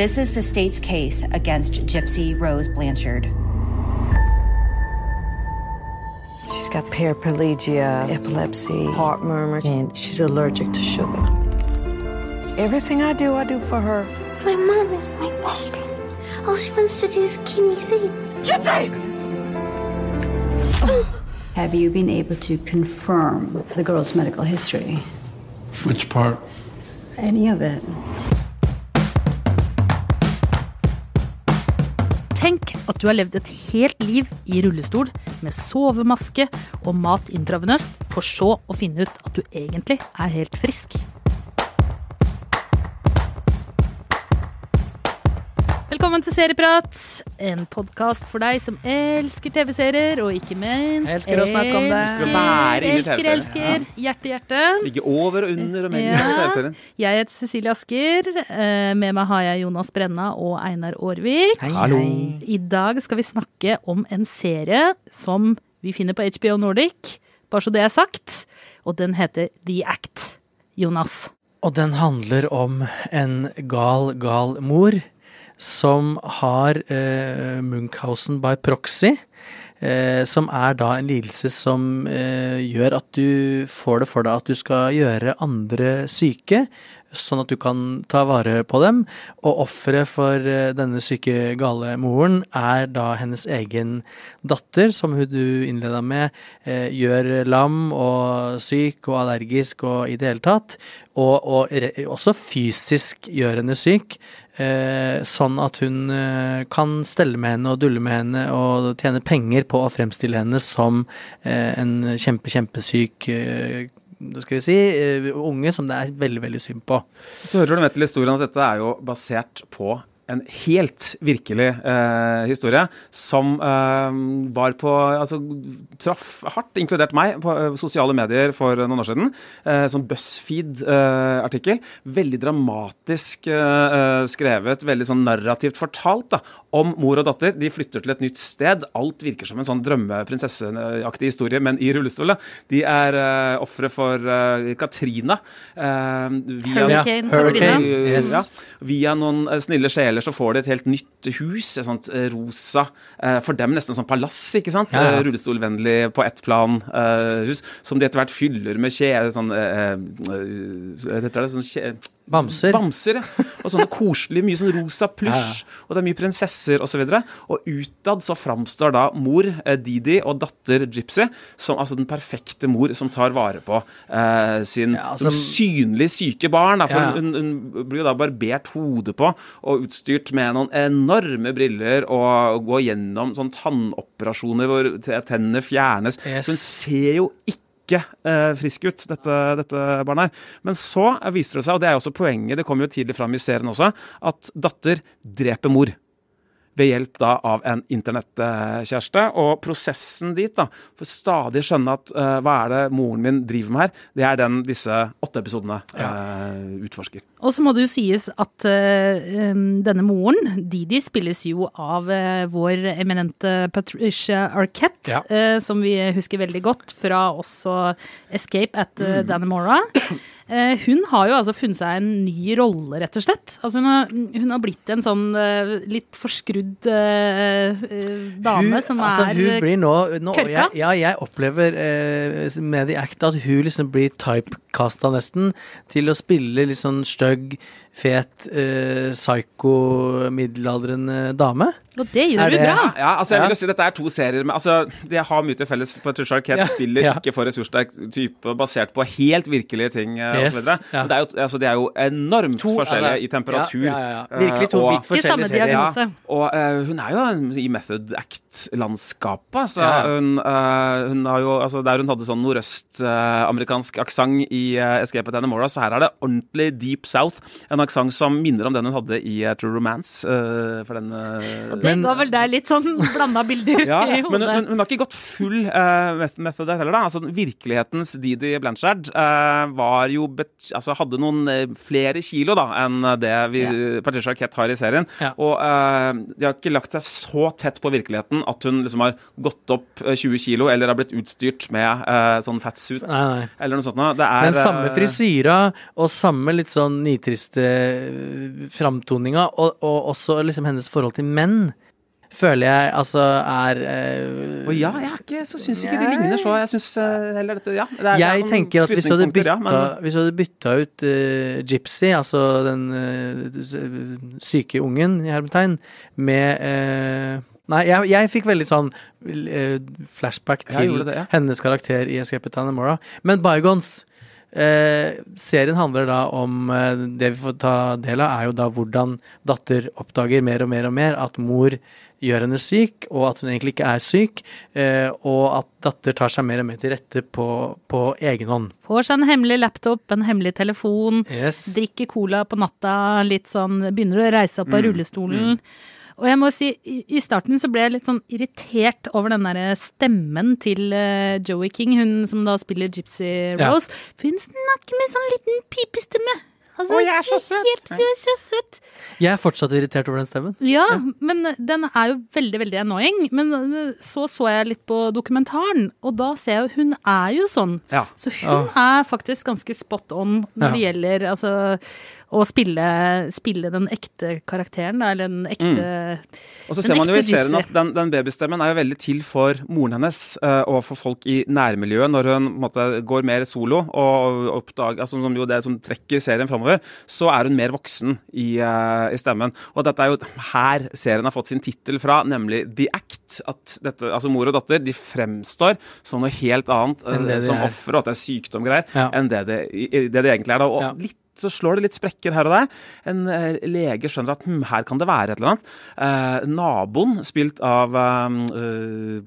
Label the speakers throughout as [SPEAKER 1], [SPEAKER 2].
[SPEAKER 1] This is the state's case against Gypsy Rose Blanchard.
[SPEAKER 2] She's got paraplegia, epilepsy, heart murmur, and she's allergic to sugar. Everything I do, I do for her.
[SPEAKER 3] My mom is my best friend. All she wants to do is keep me safe. Gypsy!
[SPEAKER 4] Have you been able to confirm the girl's medical history?
[SPEAKER 5] Which part?
[SPEAKER 4] Any of it?
[SPEAKER 6] At du har levd et helt liv i rullestol med sovemaske og mat intravenøst, for så å finne ut at du egentlig er helt frisk. Velkommen til Serieprat, en podkast for deg som elsker TV-serier, og ikke minst
[SPEAKER 7] Elsker å snakke om det.
[SPEAKER 6] elsker,
[SPEAKER 7] være inne i
[SPEAKER 6] elsker,
[SPEAKER 7] TV-serien.
[SPEAKER 6] elsker. Hjerte, hjerte.
[SPEAKER 7] Ligge over og under og mellom
[SPEAKER 6] Ja.
[SPEAKER 7] TV-serien.
[SPEAKER 6] Jeg heter Cecilie Asker. Eh, Med meg har jeg Jonas Brenna og Einar Aarvik.
[SPEAKER 7] Hallo.
[SPEAKER 6] I dag skal vi snakke om en serie som vi finner på HBO Nordic, bare så det er sagt. Og den heter The Act. Jonas.
[SPEAKER 8] Og den handler om en gal, gal mor som har eh, Munchhausen by proxy. Eh, som er da en lidelse som eh, gjør at du får det for deg at du skal gjøre andre syke, sånn at du kan ta vare på dem. Og offeret for eh, denne syke, gale moren er da hennes egen datter, som hun du innleda med, eh, gjør lam og syk og allergisk og i det hele tatt. Og, og også fysisk gjør henne syk. Eh, sånn at hun eh, kan stelle med henne og dulle med henne og tjene penger på å fremstille henne som eh, en kjempe, kjempesyk skal vi si, unge som det er veldig, veldig synd på.
[SPEAKER 7] Så hører du med til historien at dette er jo basert på en helt virkelig eh, historie som eh, var på Altså traff hardt, inkludert meg, på eh, sosiale medier for noen år siden. Eh, sånn BuzzFeed-artikkel. veldig dramatisk eh, eh, skrevet, veldig sånn narrativt fortalt da, om mor og datter. De flytter til et nytt sted. Alt virker som en sånn drømmeprinsesseaktig historie, men i rullestol. De er eh, ofre for eh, Katrina. eh, via,
[SPEAKER 6] Hurricane
[SPEAKER 8] Hurricane,
[SPEAKER 6] Katrina.
[SPEAKER 8] yes.
[SPEAKER 7] ja, via noen eh, snille sjeler så får de et helt nytt hus. Et sånt eh, rosa eh, For dem nesten sånn palass, ikke sant?
[SPEAKER 8] Ja, ja.
[SPEAKER 7] Eh, Rullestolvennlig på ett plan hus. Som de etter hvert fyller med kje... Sånn heter det? Sånn kje...
[SPEAKER 8] Bamser.
[SPEAKER 7] Bamser, ja. Og sånne koselige, mye sånn rosa plysj. Og det er mye prinsesser osv. Og, så og utad så framstår da mor Didi og datter Gypsy som altså den perfekte mor som tar vare på eh, sin
[SPEAKER 8] Ja, altså-
[SPEAKER 7] synlig syke barn. Da, for
[SPEAKER 8] Ja.
[SPEAKER 7] hun, hun blir jo da barbert hodet på og utstyrt med noen enorme briller og gå gjennom sånn tannoperasjoner hvor tennene fjernes.
[SPEAKER 8] Yes.
[SPEAKER 7] Hun ser jo ikke eh, frisk ut, dette, dette barnet her. Men så viser det seg, og det er jo også poenget, det kommer jo tidlig fram i serien også, at datter dreper mor. Ved hjelp da av en internettkjæreste. Og prosessen dit, da, for stadig skjønne at uh, hva er det moren min driver med her, det er den disse åtte episodene eh, utforsker.
[SPEAKER 6] Og så må det jo sies at um, denne moren, Didi, spilles jo av vår eminente Patricia Arquette,
[SPEAKER 8] Ja.
[SPEAKER 6] som vi husker veldig godt fra også Escape at
[SPEAKER 8] Mm.
[SPEAKER 6] uh, Dannemora. Eh, hun har jo altså funnet seg en ny rolle, rett og slett. Altså hun, har, hun har blitt en sånn eh, litt forskrudd eh, dame
[SPEAKER 8] Hun-
[SPEAKER 6] som
[SPEAKER 8] altså,
[SPEAKER 6] er
[SPEAKER 8] hun blir nå, nå jeg, Ja, jeg opplever eh, med The Act at hun liksom blir typecasta nesten til å spille litt sånn stygg, fet, eh, psycho, middelaldrende dame.
[SPEAKER 6] Og det gjør
[SPEAKER 8] Er
[SPEAKER 6] hun
[SPEAKER 8] det-
[SPEAKER 6] bra.
[SPEAKER 7] Ja, altså jeg vil jo si Dette er to serier med altså, De har mye til felles. Patricia Arquette
[SPEAKER 8] Ja,
[SPEAKER 7] spiller
[SPEAKER 8] ja.
[SPEAKER 7] ikke for ressurssterk type basert på helt virkelige ting eh,
[SPEAKER 8] Yes,
[SPEAKER 7] og så
[SPEAKER 8] ja.
[SPEAKER 7] Det er jo, altså, de er jo enormt
[SPEAKER 8] To,
[SPEAKER 7] forskjellige
[SPEAKER 8] altså,
[SPEAKER 7] i temperatur.
[SPEAKER 8] ja, ja, ja. Virkelig to
[SPEAKER 7] eh, og-
[SPEAKER 8] vidt forskjellige serier.
[SPEAKER 7] ja, og uh, hun er jo i Method Act-landskapet. Altså,
[SPEAKER 8] Ja.
[SPEAKER 7] hun, uh, hun har jo altså Der hun hadde sånn nordøst-amerikansk aksent i uh, Escape at Anamora, så her er det ordentlig deep south. En aksent som minner om den hun hadde i eh, True Romance. eh, for den
[SPEAKER 6] Det ga vel deg litt sånn blanda bilder
[SPEAKER 7] ja,
[SPEAKER 6] i
[SPEAKER 7] men men,
[SPEAKER 6] hodet.
[SPEAKER 7] hun, har ikke gått full uh, method der heller, da. Altså, virkelighetens Didi Blanchard uh, var jo bet altså, hadde noen uh, flere kilo da enn det vi, Patricia Arquette har i serien.
[SPEAKER 8] Ja.
[SPEAKER 7] Og uh, de har ikke lagt seg så tett på virkeligheten at hun liksom har gått opp eh, 20 kilo eller har blitt utstyrt med eh, sånn fatsuit
[SPEAKER 8] Nei, nei.
[SPEAKER 7] eller noe sånt noe. Det er
[SPEAKER 8] Men samme frisyra og samme litt sånn nitriste framtoninga, og, og også liksom hennes forhold til menn, føler jeg altså er uh,
[SPEAKER 7] Og ja, jeg ikke, så syns ikke de ligner så. Jeg syns heller dette Ja. Det er,
[SPEAKER 8] Jeg
[SPEAKER 7] noen
[SPEAKER 8] tenker at hvis du hadde bytta,
[SPEAKER 7] ja, men-
[SPEAKER 8] hvis du hadde bytta ut uh, Gypsy, altså den uh, syke ungen i hermetegn, med uh, Nei, jeg, jeg fikk veldig sånn eh, flashback til
[SPEAKER 7] det, ja.
[SPEAKER 8] hennes karakter i Escape at Dannemora. Men Bygons eh, Serien handler da om eh, Det vi får ta del av, er jo da hvordan datter oppdager mer og mer og mer at mor gjør henne syk, og at hun egentlig ikke er syk, eh, og at datter tar seg mer og mer til rette på, på egen hånd.
[SPEAKER 6] Får seg en hemmelig laptop, en hemmelig telefon,
[SPEAKER 8] Yes.
[SPEAKER 6] drikker cola på natta, litt sånn Begynner å reise opp av rullestolen. Og jeg må si, i starten så ble jeg litt sånn irritert over den derre stemmen til eh, Joey King, hun som da spiller Gypsy
[SPEAKER 8] Ja.
[SPEAKER 6] Rose. For hun snakker med sånn liten pipestemme. Altså,
[SPEAKER 7] Å, jeg er så søt.
[SPEAKER 6] Helt, jeg er så søt.
[SPEAKER 8] Jeg er fortsatt irritert over den stemmen.
[SPEAKER 6] Ja, men den er jo veldig, veldig annoying. Men øh, så så jeg litt på dokumentaren, og da ser jeg jo hun er jo sånn.
[SPEAKER 7] Ja.
[SPEAKER 6] Så hun er faktisk ganske spot on når
[SPEAKER 8] Ja.
[SPEAKER 6] det gjelder altså å spille, spille den ekte karakteren, da, eller den ekte
[SPEAKER 7] Og så ser man jo i serien at den, den babystemmen er jo veldig til for moren hennes eh, og for folk i nærmiljøet når hun på en måte, går mer solo og oppdager altså, Som jo det som trekker serien framover, så er hun mer voksen i, eh, i stemmen. Og dette er jo her serien har fått sin tittel fra, nemlig The Act. At dette, altså mor og datter de fremstår som noe helt annet eh, som
[SPEAKER 8] er.
[SPEAKER 7] offer, og at det er sykdom og greier,
[SPEAKER 8] Ja.
[SPEAKER 7] enn det det, i- det det egentlig er. da, og
[SPEAKER 8] Ja.
[SPEAKER 7] litt så slår det litt sprekker her og der. En eh, lege skjønner at hm, her kan det være et eller annet. Eh, naboen, spilt av eh.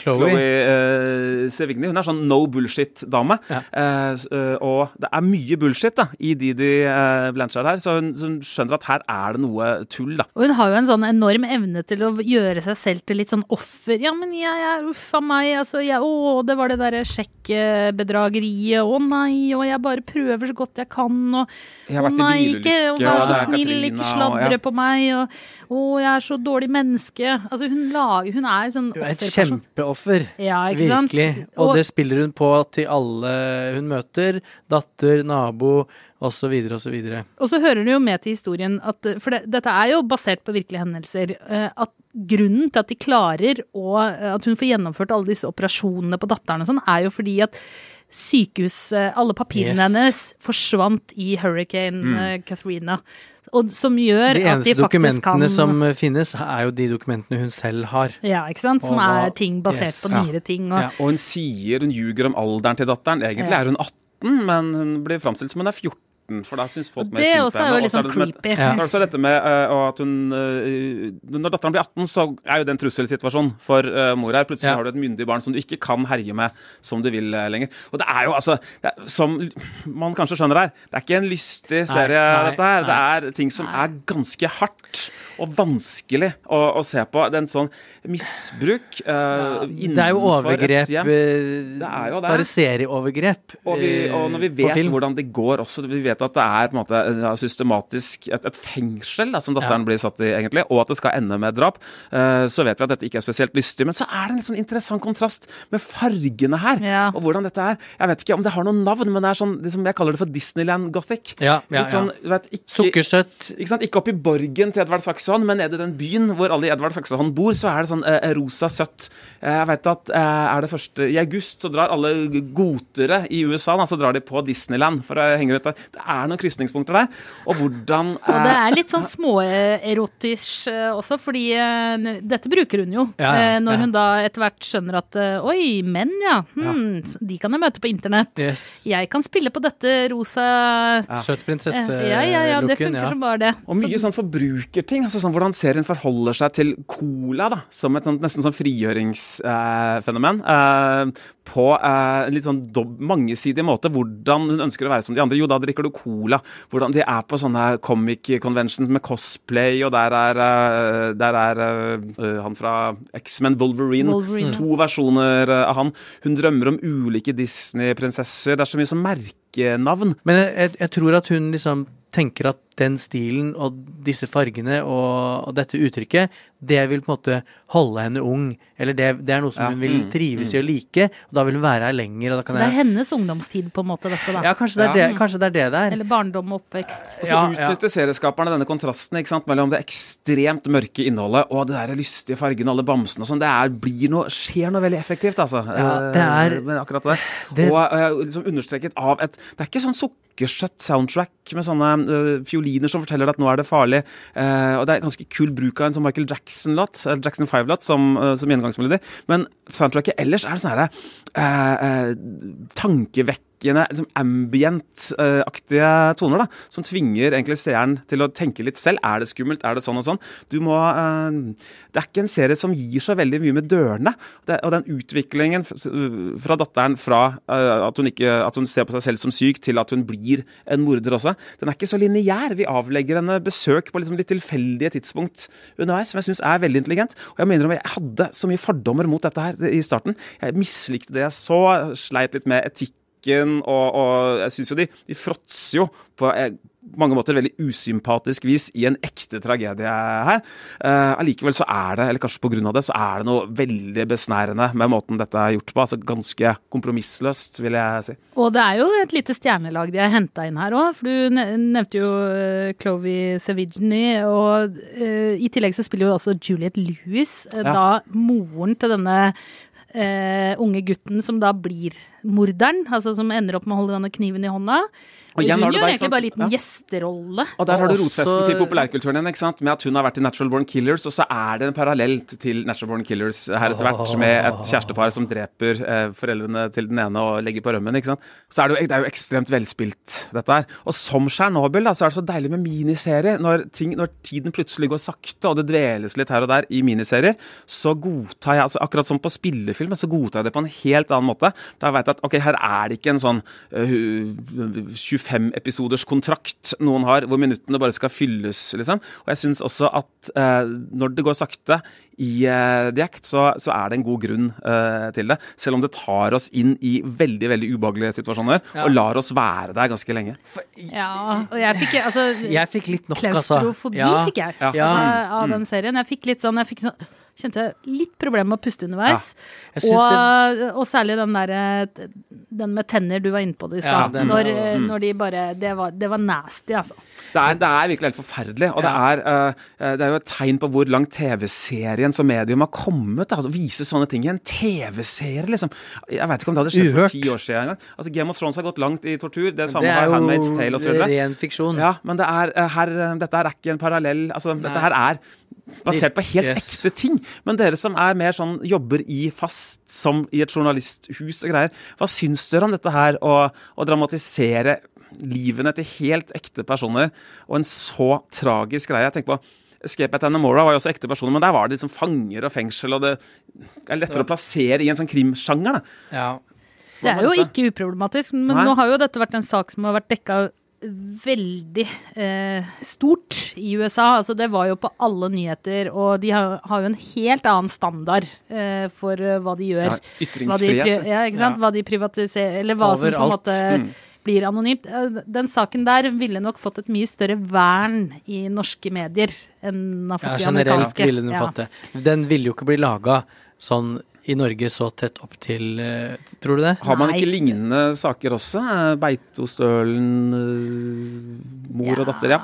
[SPEAKER 7] Chloé uh, Sevigny. Hun er sånn no bullshit-dame.
[SPEAKER 8] Ja.
[SPEAKER 7] Uh, eh, og det er mye bullshit da, i Didi uh, Blanchard her, så hun, så hun skjønner at her er det noe tull. da.
[SPEAKER 6] Og hun har jo en sånn enorm evne til å gjøre seg selv til litt sånn offer. Ja, men jeg er uff a meg, altså. Jeg, å, det var det derre sjekkbedrageriet. Å nei, og jeg bare prøver så godt jeg kan, og
[SPEAKER 7] Jeg har
[SPEAKER 6] å
[SPEAKER 7] vært i
[SPEAKER 6] nei, ikke vær så snill,
[SPEAKER 7] Katrina,
[SPEAKER 6] ikke sladre
[SPEAKER 7] ja.
[SPEAKER 6] på meg, og å, jeg er så dårlig menneske. Altså, hun lager Hun er sånn
[SPEAKER 8] er
[SPEAKER 6] offerperson.
[SPEAKER 8] Kjempeoffer.
[SPEAKER 6] Ja, ikke sant?
[SPEAKER 8] Virkelig. Og, det spiller hun på til alle hun møter. Datter, nabo osv. osv.
[SPEAKER 6] Og så hører det jo med til historien at For det, dette er jo basert på virkelige hendelser. eh, At grunnen til at de klarer å At hun får gjennomført alle disse operasjonene på datteren og sånn, er jo fordi at sykehus eh, Alle papirene
[SPEAKER 8] Yes.
[SPEAKER 6] hennes forsvant i hurricane mm. Katrina. Og som gjør at de faktisk kan De eneste
[SPEAKER 8] dokumentene som eh, finnes, er jo de dokumentene hun selv har.
[SPEAKER 6] Ja, ikke sant? Som
[SPEAKER 8] da,
[SPEAKER 6] er ting basert
[SPEAKER 8] Yes.
[SPEAKER 6] på
[SPEAKER 8] Ja.
[SPEAKER 6] nyere ting. Og,
[SPEAKER 8] Ja.
[SPEAKER 7] Og hun sier, hun ljuger om alderen til datteren. Egentlig
[SPEAKER 6] Ja.
[SPEAKER 7] er hun 18, men hun blir framstilt som hun er 14. For da syns folk
[SPEAKER 6] Og
[SPEAKER 7] mer
[SPEAKER 6] det
[SPEAKER 7] synd på
[SPEAKER 6] er
[SPEAKER 7] henne.
[SPEAKER 6] jo litt
[SPEAKER 7] Og så
[SPEAKER 6] sånn creepy.
[SPEAKER 8] Ja.
[SPEAKER 7] Så er også dette med uh, at hun uh, Når datteren blir 18, så er jo det en trusselsituasjon for uh, mor her. Plutselig
[SPEAKER 8] Ja.
[SPEAKER 7] har du et myndig barn som du ikke kan herje med som du vil lenger. Og det er jo altså det er, Som man kanskje skjønner her, det er ikke en lystig serie,
[SPEAKER 8] nei,
[SPEAKER 7] dette her.
[SPEAKER 8] nei.
[SPEAKER 7] Det er ting som er ganske hardt og vanskelig å, å se på. Det er en sånn misbruk uh,
[SPEAKER 8] Det er jo overgrep. eh,
[SPEAKER 7] Det er jo det.
[SPEAKER 8] Bare serieovergrep.
[SPEAKER 7] Og, vi, og når vi
[SPEAKER 8] eh,
[SPEAKER 7] vet hvordan det går også, vi vet at det er på en måte systematisk et, et fengsel da, som datteren
[SPEAKER 8] Ja.
[SPEAKER 7] blir satt i, egentlig, og at det skal ende med drap, uh, så vet vi at dette ikke er spesielt lystig. Men så er det en litt sånn interessant kontrast med fargene her,
[SPEAKER 6] Ja.
[SPEAKER 7] og hvordan dette er. Jeg vet ikke om det har noen navn, men det er sånn, liksom, jeg kaller det for Disneyland Gothic.
[SPEAKER 8] Ja, ja,
[SPEAKER 7] litt sånn,
[SPEAKER 8] ja.
[SPEAKER 7] vet, ikke,
[SPEAKER 8] Sukkersøtt.
[SPEAKER 7] ikke sant? Ikke opp i borgen til Edvard Saxon, men nede i den byen hvor alle i Edvard Saksehånd bor, så er det sånn eh, rosa søtt. Eh, jeg vet at eh, er det første I august så drar alle gotere i USA da, så drar de på Disneyland for å henge ut der. Det er noen krysningspunkter der. Og hvordan
[SPEAKER 6] Og det
[SPEAKER 7] eh,
[SPEAKER 6] er litt sånn småerotisk eh, også, fordi eh, dette bruker hun jo.
[SPEAKER 8] Ja, ja,
[SPEAKER 6] eh, når
[SPEAKER 8] ja.
[SPEAKER 6] hun da etter hvert skjønner at eh, oi, menn ja, hmm, de kan jeg møte på internett.
[SPEAKER 8] Yes.
[SPEAKER 6] Jeg kan spille på dette rosa
[SPEAKER 8] Søt
[SPEAKER 6] eh,
[SPEAKER 8] prinsesse-looken.
[SPEAKER 6] Ja, ja, ja, det
[SPEAKER 8] ja.
[SPEAKER 6] funker som bare det.
[SPEAKER 7] Og mye
[SPEAKER 6] Så-
[SPEAKER 7] sånn forbrukerting. Altså sånn Hvordan serien forholder seg til cola da, som et sånt, nesten sånn frigjøringsfenomen. Eh, på eh, en litt sånn dob mangesidig måte. Hvordan hun ønsker å være som de andre. Jo, da drikker du cola. Hvordan de er på sånne comic conventions med cosplay, og der er, eh, der er eh, han fra X-Men Wolverine.
[SPEAKER 6] Wolverine.
[SPEAKER 7] To versjoner eh, av han. Hun drømmer om ulike Disney-prinsesser. Det er så mye som merkenavn.
[SPEAKER 8] Men jeg, jeg, jeg tror at hun liksom tenker at den stilen og disse fargene og, og dette uttrykket, det vil på en måte holde henne ung. Eller det, det er noe som
[SPEAKER 7] Ja,
[SPEAKER 8] hun vil
[SPEAKER 7] mm,
[SPEAKER 8] trives i å like, og da vil hun være her lenger. Og da
[SPEAKER 6] Så det er
[SPEAKER 8] jeg,
[SPEAKER 6] hennes ungdomstid, på en måte, dette, da.
[SPEAKER 8] ja, kanskje det, er det, kanskje det er det det er.
[SPEAKER 6] Eller barndom og oppvekst.
[SPEAKER 7] Og så
[SPEAKER 8] Ja, ja.
[SPEAKER 7] utnytter serieskaperne denne kontrasten ikke sant, mellom det ekstremt mørke innholdet og det der lystige fargene, og alle bamsene og sånn. Det er, blir noe, skjer noe veldig effektivt, altså.
[SPEAKER 8] Ja, det er-
[SPEAKER 7] Eh, akkurat det.
[SPEAKER 8] det-
[SPEAKER 7] Og eh, liksom understreket av et Det er ikke sånn sukkersøtt soundtrack med sånne eh, fioliner som forteller at nå er det farlig. Eh, og det er ganske kul bruk av en sånn Michael Jackson-låt, eller Jackson 5-låt, som, uh, som gjennomgangsmelodi. Men soundtracket ellers er sånn herre eh, eh, tankevekkende, liksom ambient-aktige toner, da, som tvinger egentlig seeren til å tenke litt selv. Er det skummelt? Er det sånn og sånn? Du må eh, Det er ikke en serie som gir så veldig mye med dørene. Og den utviklingen fra datteren fra eh, at, hun ikke, at hun ser på seg selv som syk, til at hun blir en morder også, den er ikke så lineær. Vi avlegger henne besøk på liksom litt tilfeldige tidspunkt underveis, som jeg syns er veldig intelligent. Og jeg mener om jeg hadde så mye fordommer mot dette her i starten. Jeg mislikte det jeg så, sleit litt med etikken, og, og jeg syns jo de, de fråtser jo på eh, mange måter veldig usympatisk vis i en ekte tragedie her. Eh, så er det, eller kanskje på grunn av det, så er det noe veldig besnærende med måten dette er gjort på. Altså ganske kompromissløst, vil jeg si.
[SPEAKER 6] Og det er jo et lite stjernelag de har henta inn her òg, for du nevnte jo Clovy Chloé Sevigny, og eh, i tillegg så spiller jo også Juliette Lewis, eh,
[SPEAKER 7] Ja.
[SPEAKER 6] da moren til denne eh, unge gutten som da blir morderen, altså som ender opp med å holde denne kniven i hånda.
[SPEAKER 7] Og igjen
[SPEAKER 6] Hun gjør egentlig bare en liten
[SPEAKER 7] Ja.
[SPEAKER 6] gjesterolle.
[SPEAKER 7] Og der har du rotfesten
[SPEAKER 8] også-
[SPEAKER 7] til populærkulturen igjen, ikke sant? med at hun har vært i Natural Born Killers, og så er det en parallell til Natural Born Killers her etter hvert, med et kjærestepar som dreper eh, foreldrene til den ene og legger på rømmen. ikke sant? Så er det, jo, det er jo ekstremt velspilt, dette her. Og som Tsjernobyl, så er det så deilig med miniserier. Når, ting, når tiden plutselig går sakte, og det dveles litt her og der i miniserier, så godtar jeg, altså akkurat som på spillefilm, så godtar jeg det på en helt annen måte. Da vet jeg at ok, her er det ikke en sånn uh, 25 episoders kontrakt noen har, hvor minuttene bare skal fylles, liksom. Og jeg syns også at uh, når det går sakte i uh, The Act, så, så er det en god grunn eh, til det. Selv om det tar oss inn i veldig veldig ubehagelige situasjoner,
[SPEAKER 8] Ja.
[SPEAKER 7] og lar oss være der ganske lenge.
[SPEAKER 6] Ja, og jeg fikk altså
[SPEAKER 8] Jeg fikk litt nok, altså.
[SPEAKER 6] Klaustrofobi
[SPEAKER 8] Ja.
[SPEAKER 6] fikk jeg
[SPEAKER 7] Ja.
[SPEAKER 6] altså,
[SPEAKER 8] Ja.
[SPEAKER 6] av den serien. Jeg fikk litt sånn, jeg fikk sånn Kjente litt problemer med å puste underveis.
[SPEAKER 8] Ja. Og,
[SPEAKER 6] Og, og særlig den der Den med tenner, du var inne på det i stad.
[SPEAKER 8] Ja,
[SPEAKER 6] når, mm. når de bare det var, det var nasty, altså.
[SPEAKER 7] Det er, det er virkelig helt forferdelig. Og det, er, uh, det er jo et tegn på hvor langt TV-serien som medium har kommet. Da, å vise sånne ting i en TV-serie, liksom. Jeg vet ikke om det hadde skjedd
[SPEAKER 8] Uhørt.
[SPEAKER 7] for ti år siden engang. Altså, Game of Thrones har gått langt i tortur. Det samme
[SPEAKER 8] Det er
[SPEAKER 7] har
[SPEAKER 8] jo
[SPEAKER 7] Handmaid's Tale osv.
[SPEAKER 8] ren fiksjon.
[SPEAKER 7] Ja, men det er, eh, her, dette er ikke en parallell altså, Dette her er basert på helt
[SPEAKER 8] Yes.
[SPEAKER 7] ekte ting. Men dere som er mer sånn jobber i fast som i et journalisthus og greier, hva syns dere om dette her å, å dramatisere livene til helt ekte personer og en så tragisk greie? Jeg tenker på Escape at Anamora var jo også ekte personer, men der var det liksom fanger og fengsel, og det er lettere å plassere i en sånn krimsjanger. da.
[SPEAKER 8] Ja.
[SPEAKER 6] Det er jo ikke uproblematisk, men
[SPEAKER 7] Nei.
[SPEAKER 6] nå har jo dette vært en sak som har vært dekka veldig eh, stort i USA. Altså, det var jo på alle nyheter, og de har, har jo en helt annen standard eh, for eh, hva de gjør.
[SPEAKER 7] Ja,
[SPEAKER 6] Hva de,
[SPEAKER 7] ytringsfrihet.
[SPEAKER 6] ja, ikke sant?
[SPEAKER 8] Ja.
[SPEAKER 6] Hva de privatiserer, eller hva som på en
[SPEAKER 8] måte
[SPEAKER 6] måte blir anonymt. Eh, Den saken der ville nok fått et mye større vern i norske medier enn den har
[SPEAKER 8] ja,
[SPEAKER 6] i
[SPEAKER 8] generelt
[SPEAKER 6] amerikanske.
[SPEAKER 8] ville den
[SPEAKER 6] Ja.
[SPEAKER 8] fått det. Den ville jo ikke bli laga sånn i Norge så tett opp til eh, Tror du det?
[SPEAKER 7] Har man
[SPEAKER 6] Nei.
[SPEAKER 7] ikke lignende saker også? Eh, Beitostølen, mor mor og datter, ja.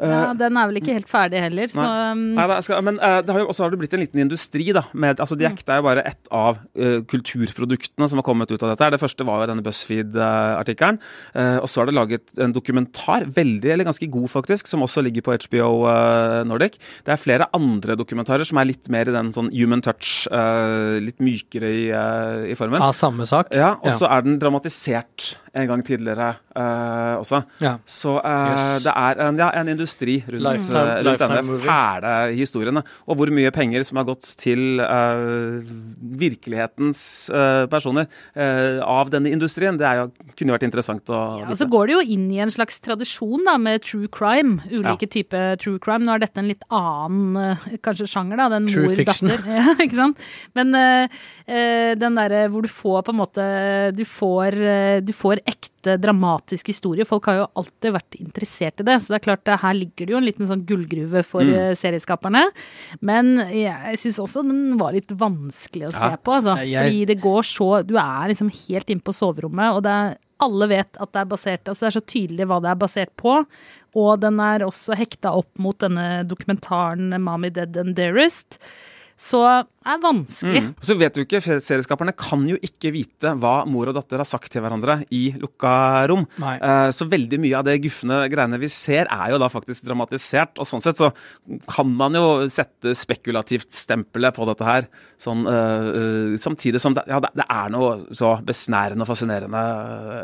[SPEAKER 6] Ja, den er vel ikke helt ferdig heller, så um,
[SPEAKER 7] Nei, skal, men uh, det har jo, også har det blitt en liten industri. da med, altså Act er jo bare ett av uh, kulturproduktene som har kommet ut av dette. her. Det første var jo denne BuzzFeed-artikkelen. og så er det laget en dokumentar, veldig eller ganske god faktisk, som også ligger på HBO eh, Nordic. Det er flere andre dokumentarer som er litt mer i den sånn human touch, eh, litt mykere i, eh, i formen.
[SPEAKER 8] Av samme sak?
[SPEAKER 7] Ja, og så er den dramatisert en gang tidligere uh, også.
[SPEAKER 8] Ja.
[SPEAKER 7] Så uh,
[SPEAKER 8] Yes.
[SPEAKER 7] det er en, ja, en industri rundt,
[SPEAKER 8] Lifetime-
[SPEAKER 7] eh, rundt
[SPEAKER 8] lifetime
[SPEAKER 7] denne
[SPEAKER 8] movie.
[SPEAKER 7] fæle historien. Og hvor mye penger som har gått til uh, virkelighetens personer av denne industrien, det er jo, kunne jo vært interessant å
[SPEAKER 6] Ja,
[SPEAKER 7] vite.
[SPEAKER 6] så går det jo inn i en slags tradisjon da, med true crime. Ulike typer true crime. Nå er dette en litt annen kanskje sjanger, da. Den
[SPEAKER 8] True fiction.
[SPEAKER 6] mor-datter. Ja, ikke sant? Men den derre hvor du får på en måte Du får, du får ekte dramatisk historie. Folk har jo alltid vært interessert i det. Så det er klart, her ligger det jo en liten sånn gullgruve for
[SPEAKER 7] Mm.
[SPEAKER 6] eh, serieskaperne. Men jeg syns også den var litt vanskelig å se på, altså.
[SPEAKER 8] Jeg-
[SPEAKER 6] Fordi det går så Du er liksom helt inne på soverommet, og det er alle vet at det er basert Altså det er så tydelig hva det er basert på. Og den er også hekta opp mot denne dokumentaren 'Mommy Dead and Dearest'. Så det er vanskelig.
[SPEAKER 7] Mm. Så vet du ikke, Serieskaperne kan jo ikke vite hva mor og datter har sagt til hverandre i lukka rom.
[SPEAKER 8] Nei.
[SPEAKER 7] Eh, Så veldig mye av det gufne greiene vi ser, er jo da faktisk dramatisert. Og sånn sett så kan man jo sette spekulativt stempelet på dette her. Sånn, eh, eh, samtidig som det, ja, det, er noe så besnærende og fascinerende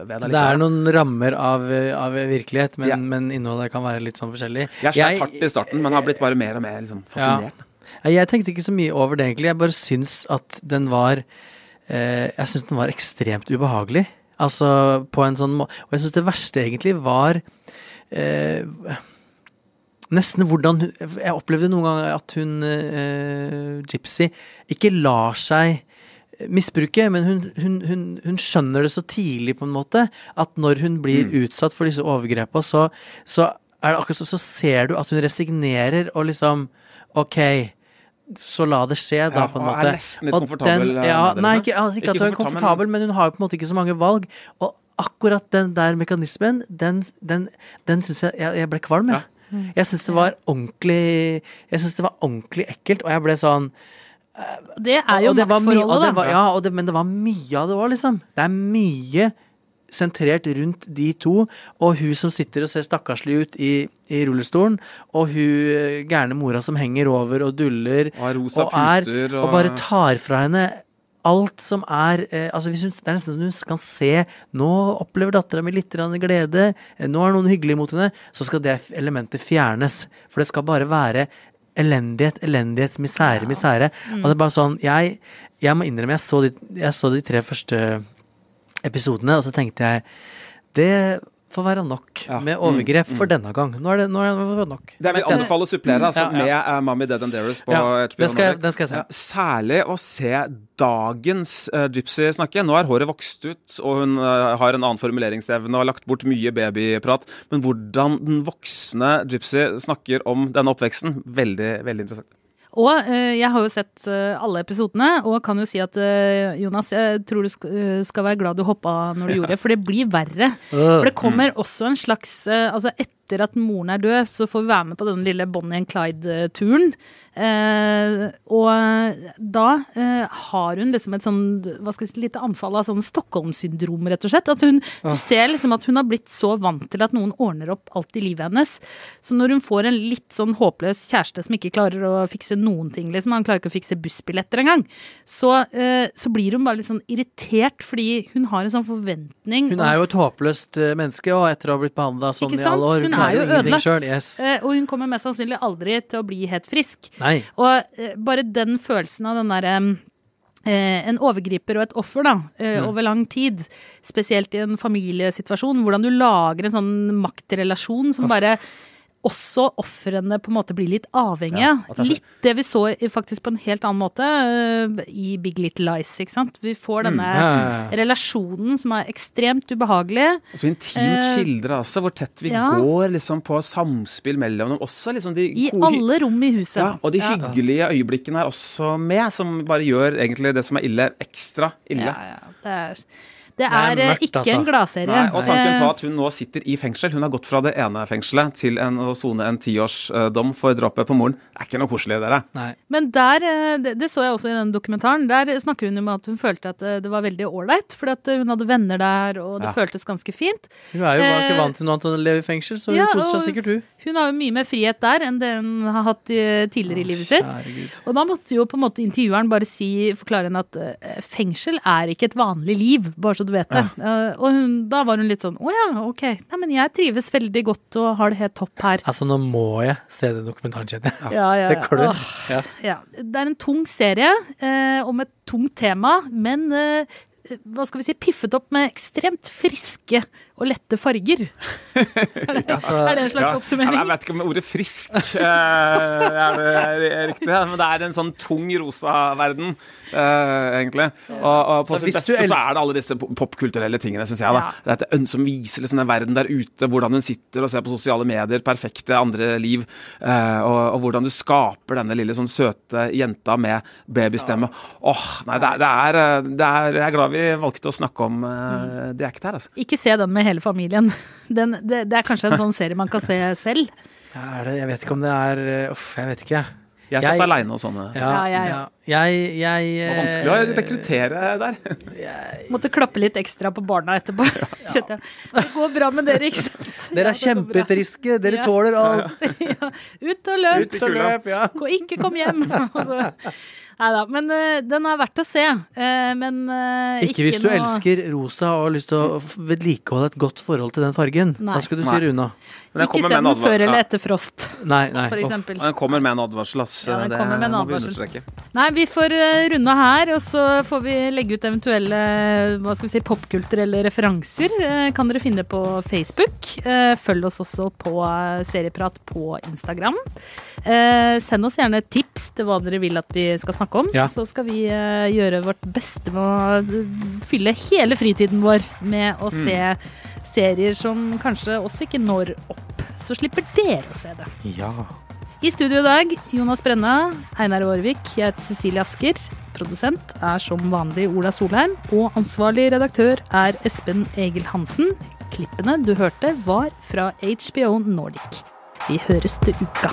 [SPEAKER 7] ved det.
[SPEAKER 8] Det er noen rammer av, av virkelighet, men,
[SPEAKER 7] Ja.
[SPEAKER 8] men innholdet kan være litt sånn forskjellig.
[SPEAKER 7] Jeg sleit hardt i starten, men har blitt bare mer og mer liksom, fascinert.
[SPEAKER 8] Nei, Jeg tenkte ikke så mye over det, egentlig. Jeg bare syns at den var eh, Jeg syns den var ekstremt ubehagelig. Altså på en sånn måte Og jeg syns det verste egentlig var eh, Nesten hvordan hun Jeg opplevde noen ganger at hun eh, Gypsy ikke lar seg misbruke, men hun, hun, hun, hun skjønner det så tidlig, på en måte, at når hun blir utsatt for disse overgrepene, så, så er det akkurat så, så ser du at hun resignerer og liksom OK. Så la det skje, da,
[SPEAKER 7] Ja,
[SPEAKER 8] på en
[SPEAKER 7] og er
[SPEAKER 8] måte.
[SPEAKER 7] nesten litt
[SPEAKER 8] Og
[SPEAKER 7] komfortabel,
[SPEAKER 8] den-
[SPEAKER 7] eh,
[SPEAKER 8] ja, nei, ikke, altså, ikke at hun er
[SPEAKER 7] komfortabel,
[SPEAKER 8] men... men hun har jo på en måte ikke så mange valg. Og akkurat den der mekanismen, den, den, den syns jeg, jeg Jeg ble kvalm, jeg. Jeg syns det var ordentlig Jeg synes det var ordentlig ekkelt, og jeg ble sånn
[SPEAKER 6] Det er jo maktforholdet, da.
[SPEAKER 8] ja, og det, men det var mye av det òg, liksom. Det er mye sentrert rundt de to, og hun som sitter og ser stakkarslig ut i, i rullestolen, og hun eh, gærne mora som henger over og duller,
[SPEAKER 7] Og er rosa
[SPEAKER 8] og, er,
[SPEAKER 7] puter
[SPEAKER 8] og
[SPEAKER 7] og-
[SPEAKER 8] bare tar fra henne alt som er eh, altså hvis hun, Det er nesten som hun kan se Nå opplever dattera mi litt glede. eh, Nå er noen hyggelig mot henne. Så skal det elementet fjernes. For det skal bare være elendighet, elendighet, misere, misere. Og det er bare sånn Jeg, jeg må innrømme, jeg så, de, jeg så de tre første episodene, og så tenkte jeg Det får være nok
[SPEAKER 7] Ja.
[SPEAKER 8] med overgrep for denne gang. Nå er det, nå er det nok.
[SPEAKER 7] Det vil anbefale å supplere altså,
[SPEAKER 8] Ja, ja.
[SPEAKER 7] med uh, Mommy Dead and Dearest på
[SPEAKER 8] Ja,
[SPEAKER 7] HBO
[SPEAKER 8] skal jeg- den skal jeg se.
[SPEAKER 7] Ja, særlig å se dagens uh, Gypsy snakke. Nå er håret vokst ut, og hun uh, har en annen formuleringsevne og har lagt bort mye babyprat. Men hvordan den voksne Gypsy snakker om denne oppveksten, veldig, veldig interessant.
[SPEAKER 6] Og eh, jeg har jo sett eh, alle episodene, og kan jo si at eh, Jonas, jeg tror du sk skal være glad du hoppa når du gjorde det, for det blir verre. For det kommer også en slags Altså etter at moren er død, så får vi være med på den lille Bonnie and Clyde-turen. Eh, og da eh, har hun liksom et sånn hva skal jeg si, lite anfall av sånn Stockholm-syndrom, rett og slett. At hun, Du ser liksom at hun har blitt så vant til at noen ordner opp alt i livet hennes. Så når hun får en litt sånn håpløs kjæreste som ikke klarer å fikse noen ting, liksom, han klarer ikke å fikse bussbilletter engang, så, eh, så blir hun bare litt sånn irritert fordi hun har en sånn forventning.
[SPEAKER 8] Hun er jo et håpløst eh, menneske, og etter å ha blitt behandla sånn i alle år
[SPEAKER 6] Hun
[SPEAKER 8] klarer
[SPEAKER 6] jo ødelagt.
[SPEAKER 8] selv, Yes.
[SPEAKER 6] Eh, Og hun kommer mest sannsynlig aldri til å bli helt frisk.
[SPEAKER 8] Nei.
[SPEAKER 6] Og eh, bare den følelsen av den derre eh, en overgriper og et offer da, eh,
[SPEAKER 8] Mm.
[SPEAKER 6] over lang tid, spesielt i en familiesituasjon, hvordan du lager en sånn maktrelasjon som bare også ofrene på en måte blir litt avhengige.
[SPEAKER 7] Ja, at det så-
[SPEAKER 6] litt det vi så faktisk på en helt annen måte eh, i Big Little Lies, ikke sant. Vi får denne
[SPEAKER 8] Mm, ja, ja, ja.
[SPEAKER 6] relasjonen som er ekstremt ubehagelig.
[SPEAKER 7] Så intimt
[SPEAKER 6] Eh,
[SPEAKER 7] skildra også, hvor tett vi
[SPEAKER 6] ja.
[SPEAKER 7] går liksom, på samspill mellom dem. Også liksom de
[SPEAKER 6] I
[SPEAKER 7] gode-
[SPEAKER 6] alle rom i huset.
[SPEAKER 7] Ja, og de hyggelige øyeblikkene er også med, som bare gjør egentlig det som er ille, ekstra ille.
[SPEAKER 6] Ja, ja. Det er, det
[SPEAKER 8] Det er
[SPEAKER 6] er, eh,
[SPEAKER 8] mørkt,
[SPEAKER 6] ikke
[SPEAKER 8] altså.
[SPEAKER 6] en gladserie.
[SPEAKER 7] Nei, og tanken på
[SPEAKER 6] Eh,
[SPEAKER 7] at hun nå sitter i fengsel Hun har gått fra det ene fengselet til en, å sone en tiårsdom for drapet på moren. Det er ikke noe koselig, dere.
[SPEAKER 8] Nei.
[SPEAKER 6] Men der, eh, det, det så jeg også i den dokumentaren, der snakker hun om at hun følte at eh, det var veldig ålreit, fordi at hun hadde venner der, og det
[SPEAKER 7] Ja.
[SPEAKER 6] føltes ganske fint.
[SPEAKER 8] Hun er jo bare
[SPEAKER 6] Eh,
[SPEAKER 8] ikke vant til noe annet enn å leve i fengsel, så hun
[SPEAKER 6] ja,
[SPEAKER 8] koser seg sikkert, hun.
[SPEAKER 6] Hun har jo mye mer frihet der enn det hun har hatt tidligere i livet sitt. Og da måtte jo på en måte intervjueren bare si, forklare henne at eh, fengsel er ikke et vanlig liv, bare så du vet det. Eh, og hun, da var hun litt sånn å ja, ok, nei, men jeg trives veldig godt og har det helt topp her.
[SPEAKER 8] Altså, nå må jeg se den dokumentaren, kjenner jeg.
[SPEAKER 6] Ja, ja,
[SPEAKER 8] Det
[SPEAKER 6] ja.
[SPEAKER 8] klør.
[SPEAKER 6] Åh.
[SPEAKER 8] Ja.
[SPEAKER 6] Ja, det er en tung serie uh, om et tungt tema, men eh, hva skal vi si, piffet opp med ekstremt friske og lette farger. Er det, er det en slags
[SPEAKER 7] Ja,
[SPEAKER 6] oppsummering?
[SPEAKER 7] Jeg vet ikke om ordet frisk eh, er det er riktig, men det er en sånn tung rosa verden, eh, egentlig. Og, og på
[SPEAKER 8] Så
[SPEAKER 7] sitt beste så er det alle disse popkulturelle tingene, syns jeg. da.
[SPEAKER 6] Ja.
[SPEAKER 7] Det er et ønske som viser liksom den verden der ute, hvordan hun sitter og ser på sosiale medier, perfekte andre liv, eh, og, og hvordan du skaper denne lille sånn søte jenta med babystemme. Åh, nei, det er, det, er, det er Jeg er glad vi valgte å snakke om eh, det er ikke der, altså.
[SPEAKER 6] Ikke se den med hele familien. Den, det, det er kanskje en sånn serie man kan se selv.
[SPEAKER 8] Er det, jeg vet ikke om det er eh, Uff, jeg vet ikke.
[SPEAKER 7] Jeg satt
[SPEAKER 8] Jeg-
[SPEAKER 7] aleine og sånne.
[SPEAKER 8] Ja,
[SPEAKER 6] Ja,
[SPEAKER 8] ja. Jeg, jeg
[SPEAKER 7] Det var
[SPEAKER 8] eh,
[SPEAKER 7] vanskelig å rekruttere der.
[SPEAKER 6] Måtte klappe litt ekstra på barna etterpå. Ja. Det går bra med dere, ikke sant?
[SPEAKER 8] Dere er
[SPEAKER 6] Ja,
[SPEAKER 8] kjempefriske, dere
[SPEAKER 6] Ja.
[SPEAKER 8] tåler alt.
[SPEAKER 6] ja. Ut og løp.
[SPEAKER 8] Ut og løp, ja.
[SPEAKER 6] Ikke kom hjem. Nei da. Men uh, den er verdt å se. Uh, men uh,
[SPEAKER 8] Ikke hvis du
[SPEAKER 6] noe-
[SPEAKER 8] elsker rosa og har lyst til å vedlikeholde et godt forhold til den fargen.
[SPEAKER 6] Nei.
[SPEAKER 8] Hva skal du styre?
[SPEAKER 7] Men
[SPEAKER 6] Ikke se den
[SPEAKER 7] advar-
[SPEAKER 6] før eller etter frost,
[SPEAKER 8] Nei, nei.
[SPEAKER 6] for eksempel.
[SPEAKER 7] Den kommer med en advarsel, ass.
[SPEAKER 6] Ja, den
[SPEAKER 7] det
[SPEAKER 6] kommer med en
[SPEAKER 7] vi
[SPEAKER 6] advarsel.
[SPEAKER 7] understreke.
[SPEAKER 6] Nei, vi får runde her, og så får vi legge ut eventuelle hva skal vi si, popkulturelle referanser. Kan dere finne på Facebook. Følg oss også på Serieprat på Instagram. Eh, send oss gjerne tips til hva dere vil at vi skal snakke om.
[SPEAKER 8] Ja.
[SPEAKER 6] Så skal vi eh, gjøre vårt beste med å eh, fylle hele fritiden vår med å se serier som kanskje også ikke når opp. Så slipper dere å se det.
[SPEAKER 8] Ja.
[SPEAKER 6] I studio i dag, Jonas Brenna, Einar Aarvik, jeg heter Cecilie Asker. Produsent er som vanlig Ola Solheim, og ansvarlig redaktør er Espen Egil Hansen. Klippene du hørte, var fra HBO Nordic. Vi høres til uka.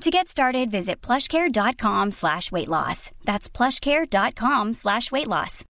[SPEAKER 9] To get started, visit plushcare.com slash weight loss. That's plushcare.com slash weight loss.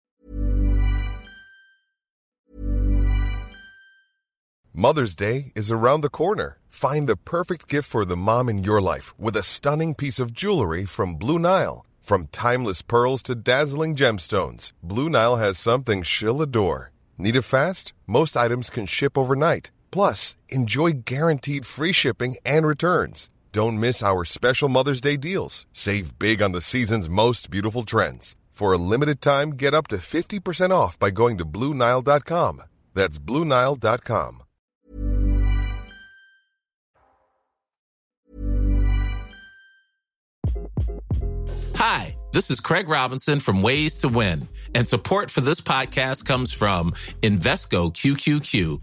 [SPEAKER 10] Mother's Day is around the corner. Find the perfect gift for the mom in your life with a stunning piece of jewelry from Blue Nile. From timeless pearls to dazzling gemstones, Blue Nile has something she'll adore. Need it fast? Most items can ship overnight. Plus, enjoy guaranteed free shipping and returns. Don't miss our special Mother's Day deals. Save big on the season's most beautiful trends. For a limited time, get up to 50% off by going to BlueNile.com. That's BlueNile.com.
[SPEAKER 11] Hi, this is Craig Robinson from Ways to Win, and support for this podcast comes from Invesco QQQ,